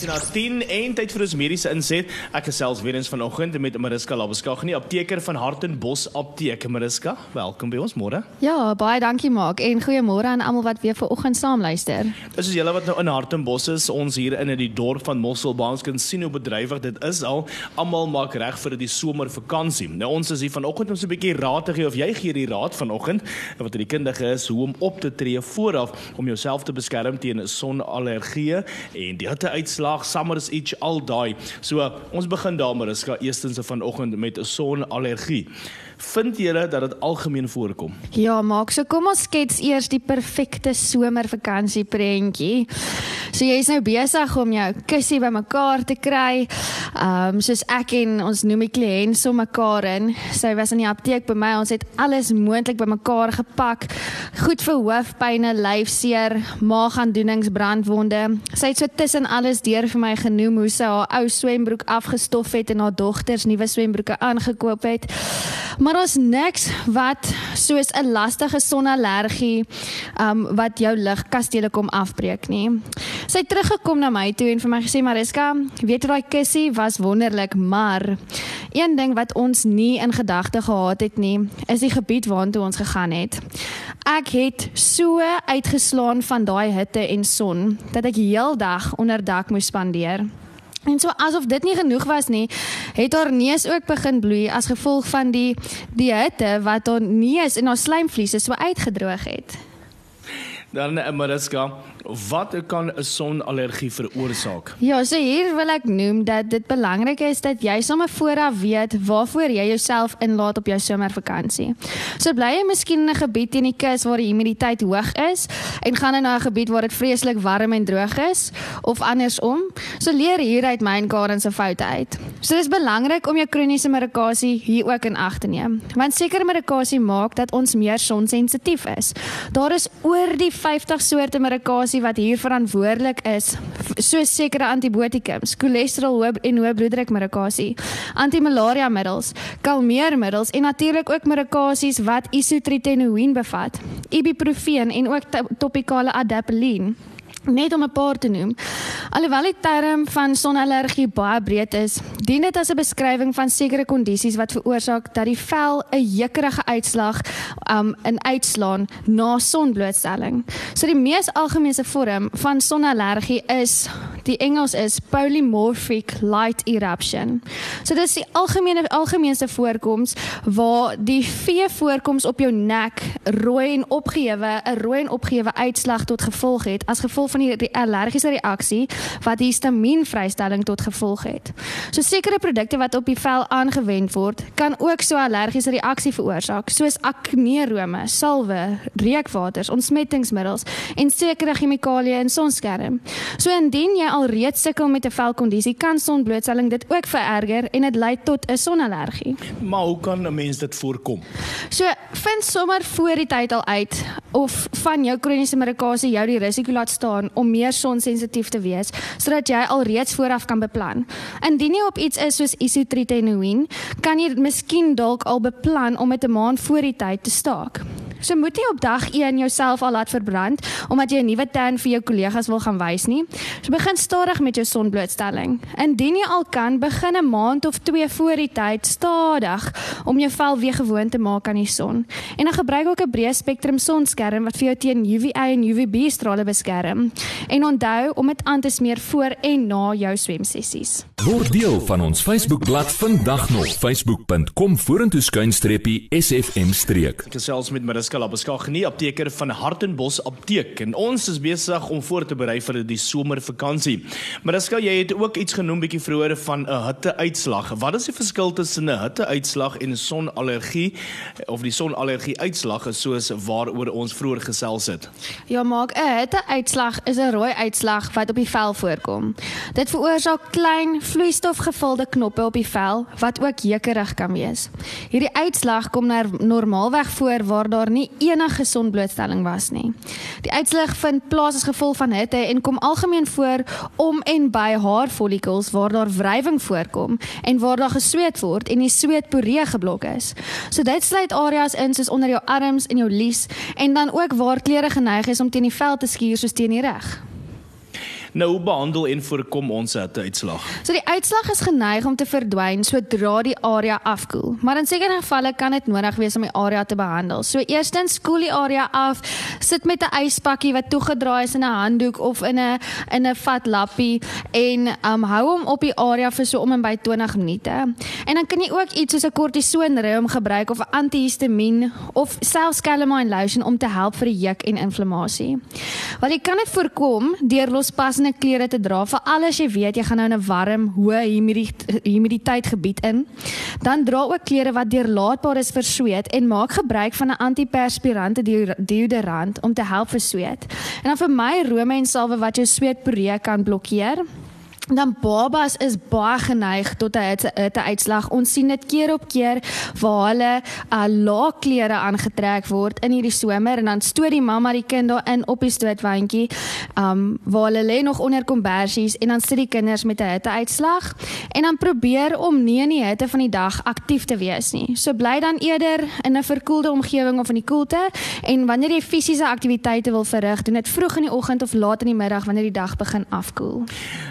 Dit is nou 10 en tyd vir ons mediese inset. Ek gesels weer eens vanoggend met Mariska Labuskaghni, apteker van Hartenbos Apteek. Mariska, welkom by ons môre. Ja, baie dankie maak en goeiemôre aan almal wat weer vanoggend saam luister. Dis is julle wat nou in Hartenbos is, ons hier in die dorp van Mosselbaans kan sien hoe bedrywig dit is al. Almal maak reg vir die somervakansie. Nou ons is hier vanoggend om so 'n bietjie raad te gee of jy gee die raad vanoggend wat die kundige is hoe om op te tree vooraf om jouself te beskerm teen sonallergie en die hitte uitslag lag, summer is iets al daai. So ons begin daarmee, is eerstens vanoggend met 'n sonallergie. Vind julle dat dit algemeen voorkom? Ja, maak so kom ons skets eers die perfekte somervakansie prentjie. So jy is nou besig om jou kussie bymekaar te kry. Ehm um, soos ek en ons noem die kliënt so mekaar in. Sy was in die apteek by my. Ons het alles moontlik bymekaar gepak. Goed vir hoofpynne, lyfseer, maagaandoenings, brandwonde. Sy het so tussen alles deur vir my genoem hoe sy haar ou swembroek afgestof het en haar dogters nuwe swembroeke aangekoop het. Maar ons niks wat soos 'n lastige sonallergie um wat jou ligkastele kom afbreek nie. Sy het teruggekom na my toe en vir my gesê Mariska, weet jy daai kussie was wonderlik, maar een ding wat ons nie in gedagte gehad het nie, is die gebied waartoe ons gegaan het. Ek het so uitgeslaan van daai hitte en son dat ek heeldag onder dak moes spandeer. En so asof dit nie genoeg was nie, het haar neus ook begin bloei as gevolg van die die hitte wat haar neus en haar slijmvliese so uitgedroog het. Dan eh, Mariska, wat kan 'n sonallergie veroorsaak? Ja, so hier wil ek noem dat dit belangrik is dat jy sommer vooraf weet waarvoor jy jouself inlaat op jou somervakansie. So bly jy miskien in 'n gebied in die kus waar die humiditeit hoog is en gaan jy na 'n gebied waar dit vreeslik warm en droog is of andersom. So leer hier uit my en Karen se foute uit. So dis belangrik om jou kroniese medikasie hier ook in ag te neem. Want sekere medikasie maak dat ons meer sonsensitief is. Daar is oor die 50 soorte medikasie wat hier verantwoordelik is, soos sekere antibiotikums, cholesterol en hoë bloeddruk medikasie, antimalaria middels, kalmeermiddels en natuurlik ook medikasies wat isotretinoin bevat, ibuprofen en ook topikale adapalene net om 'n paar te noem. Alhoewel die term van sonallergie baie breed is, dien dit as 'n beskrywing van sekere kondisies wat veroorsaak dat die vel 'n jeukerige uitslag um in uitslaan na sonblootstelling. So die mees algemene vorm van sonallergie is die Engels is polymorphic light eruption. So dis die algemene algemeenste voorkoms waar die vee voorkoms op jou nek rooi en opgehewe 'n rooi en opgehewe uitslag tot gevolg het as gevolg van die, die allergiese reaksie wat histamienvrystelling tot gevolg het. So sekere produkte wat op die vel aangewend word, kan ook so allergiese reaksie veroorsaak, soos aknerome, salwe, reukwaters, ontsmettingsmiddels en sekere chemikalieë in sonskerm. So indien jy alreeds sukkel met 'n velkondisie, kan sonblootstelling dit ook vererger en dit lei tot 'n sonallergie. Maar hoe kan 'n mens dit voorkom? So vind sommer voor die tyd al uit of van jou kroniese medikasie jou die risiko laat staan staan om meer sonsensitief te wees sodat jy alreeds vooraf kan beplan. Indien jy op iets is soos isotretinoin, kan jy miskien dalk al beplan om met 'n maand voor die tyd te staak. So moet jy op dag 1 jouself al laat verbrand omdat jy 'n nuwe tan vir jou kollegas wil gaan wys nie. So begin stadig met jou sonblootstelling. Indien jy al kan, begin 'n maand of 2 voor die tyd stadig om jou vel weer gewoond te maak aan die son. En dan gebruik ook 'n breë spektrum sonskerm wat vir jou teen UVA en UVB strale beskerm. En onthou om dit aan te smeer voor en na jou swemsessies. Word deel van ons Facebookblad vandag nog facebook.com vorentoe skuinstreepie sfm streek. Gesels met Mariska Labeskag, nie apteker van Hartenbos Apteek en ons is besig om voor te berei vir die somervakansie. Mariska, jy het ook iets genoem bietjie vroeër van 'n hitteuitslag. Wat is die verskil tussen 'n hitteuitslag en 'n sonallergie of die sonallergie uitslag soos waaroor ons vroeër gesels het? Ja, maak 'n hitteuitslag is 'n rooi uitslag wat op die vel voorkom. Dit veroorsaak klein vloeistofgevulde knoppe op die vel wat ook jeukerig kan wees. Hierdie uitslag kom normaalweg voor waar daar nie nie enige sonblootstelling was nie. Die uitslag vind plaas as gevolg van hitte en kom algemeen voor om en by haarfollikels waar daar wrywing voorkom en waar daar gesweet word en die sweetporee geblok is. So dit sluit areas in soos onder jou arms en jou lies en dan ook waar klere geneig is om teen die vel te skuur soos teen die rug. Nou hoe behandel en voorkom ons 'n hitteuitslag? So die uitslag is geneig om te verdwyn sodra die area afkoel. Maar in sekere gevalle kan dit nodig wees om die area te behandel. So eerstens koel die area af, sit met 'n yspakkie wat toegedraai is in 'n handdoek of in 'n in 'n vat lappie en um hou hom op die area vir so om en by 20 minute. En dan kan jy ook iets soos 'n kortisonreum gebruik of 'n antihistamiin of selfs calamine lotion om te help vir die juk en inflammasie. Want jy kan dit voorkom deur lospas passende klere te dra vir al as jy weet jy gaan nou in 'n warm, hoë humiditeit gebied in. Dan dra ook klere wat deurlaatbaar is vir sweet en maak gebruik van 'n antiperspirante deodorant om te help vir sweet. En dan vir my rome en salwe wat jou sweetporee kan blokkeer dan babas is baie geneig tot 'n uitslag. Ons sien dit keer op keer waar hulle uh, lae klere aangetrek word in hierdie somer en dan stoot die mamma die kind daarin op die stootwandjie. Um waar hulle lê nog onder kombersies en dan sit die kinders met 'n hitte uitslag en dan probeer om nie in die hitte van die dag aktief te wees nie. So bly dan eerder in 'n verkoelde omgewing of in die koelte en wanneer jy fisiese aktiwiteite wil verrig, doen dit vroeg in die oggend of laat in die middag wanneer die dag begin afkoel.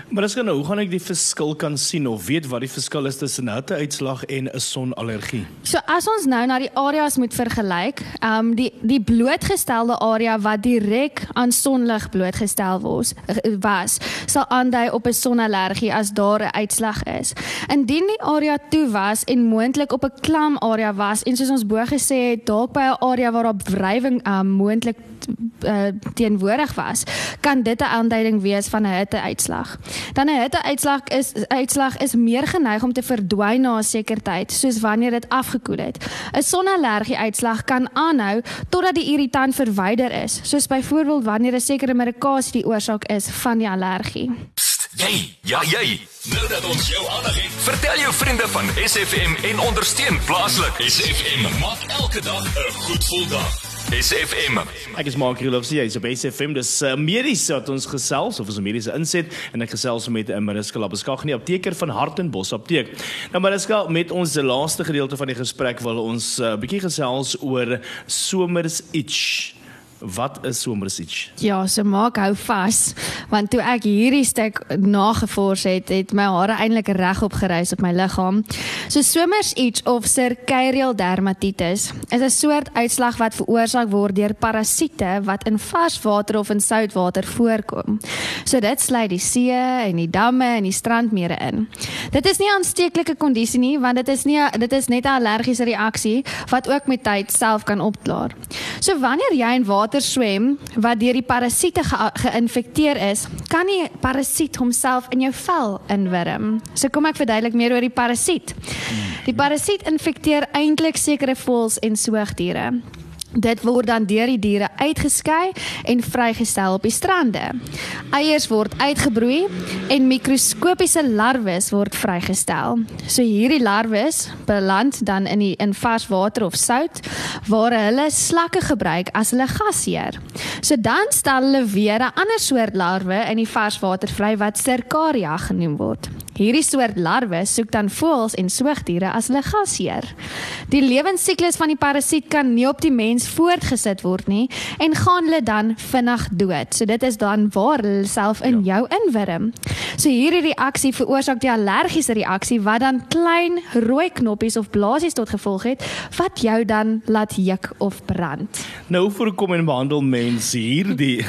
Maar dis nou, hoe gaan ek die verskil kan sien of weet wat die verskil is tussen 'n hitteuitslag en 'n sonallergie? So as ons nou na die areas moet vergelyk, ehm um, die die blootgestelde area wat direk aan sonlig blootgestel was, was sal aandui op 'n sonallergie as daar 'n uitslag is. Indien die area toe was en moontlik op 'n klam area was en soos ons bo gesê het, dalk by 'n area waar op wrywing ehm um, moontlik uh, teenwoordig was, kan dit 'n aanduiding wees van 'n hitteuitslag. Dan 'n hitteuitslag is uitslag is meer geneig om te verdwyn na 'n sekere tyd, soos wanneer dit afgekoel het. 'n Sonallergie uitslag kan aanhou totdat die irritant verwyder is, soos byvoorbeeld wanneer 'n sekere medikasie die oorsaak is van die allergie. Jy, ja jy. Nou dat ons jou aandag het, vertel jou vriende van SFM en ondersteun plaaslik. SFM maak elke dag 'n goed gevoel dag. SFM. Ek is Mark Rilofsie, hy's op SFM. Dis uh, medies wat ons gesels of ons mediese inset en ek gesels met uh, Mariska Labeskagh, apteker van Hartenbos Apteek. Nou Mariska, met ons laaste gedeelte van die gesprek wil ons 'n uh, bietjie gesels oor somers itch. Wat is somersitch? Ja, so maak hou vas, want toe ek hierdie stuk nagevors het, het my hare eintlik reg opgereis op my liggaam. So somersitch of circadial dermatitis is 'n soort uitslag wat veroorsaak word deur parasiete wat in vars water of in sout water voorkom. So dit sluit die see en die damme en die strandmere in. Dit is nie 'n aansteeklike kondisie nie, want dit is nie dit is net 'n allergiese reaksie wat ook met tyd self kan opklaar. So wanneer jy in water water swem wat deur die parasiete geïnfekteer ge is, kan die parasiet homself in jou vel inwurm. So kom ek verduidelik meer oor die parasiet. Die parasiet infekteer eintlik sekere voëls en soogdiere. Dit word dan deur die diere uitgeskei en vrygestel op die strande. Eiers word uitgebroei en mikroskopiese larwes word vrygestel. So hierdie larwes beland dan in die in vars water of sout waar hulle slakke gebruik as hulle gasheer. So dan stel hulle weer 'n ander soort larwe in die vars water vry wat Cercaria genoem word. Hierdie soort larwe soek dan voëls en soogdiere as hulle gasheer. Die lewensiklus van die parasiet kan nie op die mens voortgesit word nie en gaan hulle dan vinnig dood. So dit is dan waar hulle self in ja. jou inwurm. So hierdie reaksie veroorsaak die allergiese reaksie wat dan klein rooi knoppies of blaasies tot gevolg het wat jou dan laat juk of brand. Nou voorkom en behandel mense hierdie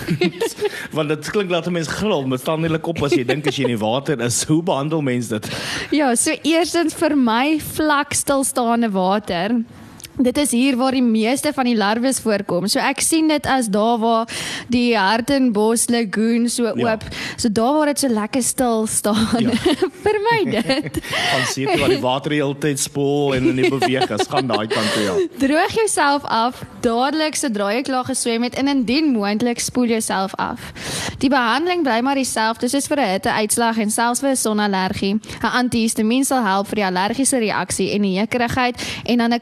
want dit klink laat 'n mens gril met standelik op as jy dink as jy in die water is. Hoe behandel mens dit? Ja, so eerstens vir my vlak stilstaande water Dit is hier waar die meeste van die larwes voorkom. So ek sien dit as daar waar die Hartenbos Lagoon so Ja. oop. So daar waar dit so lekker stil staan. Ja. Vermy dit. Gaan sien waar die water die hele tyd spoel en nie beweeg is, gaan daai kant toe ja. Droog jouself af dadelik sodra jy klaar geswem het en indien moontlik spoel jouself af. Die behandeling bly maar dieselfde soos vir 'n hitteuitslag en selfs vir 'n sonallergie. 'n Antihistamiin sal help vir die allergiese reaksie en die heukerigheid en dan 'n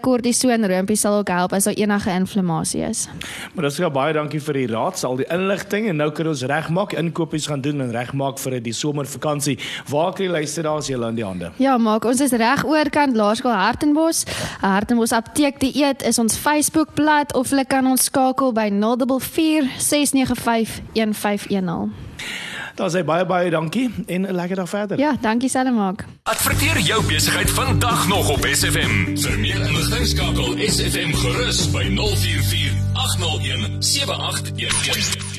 kortisonroompie sal ook help as daar enige inflammasie is. Maar dis ja baie dankie vir die raad, al die inligting en nou kan ons regmaak, inkopies gaan doen en regmaak vir die somervakansie. Waar kan jy luister daar as jy in die hande? Ja, maak ons is reg oorkant Laerskool Hartenbos. Hartenbos Apteek die eet is ons Facebookblad of hulle kan ons skakel by 044 695 1510. Daar sê baie baie dankie en 'n lekker dag verder. Ja, dankie Selemaak. Adverteer jou besigheid vandag nog op SFM. Vir meer inligting skakel SFM gerus by 044 801 7811.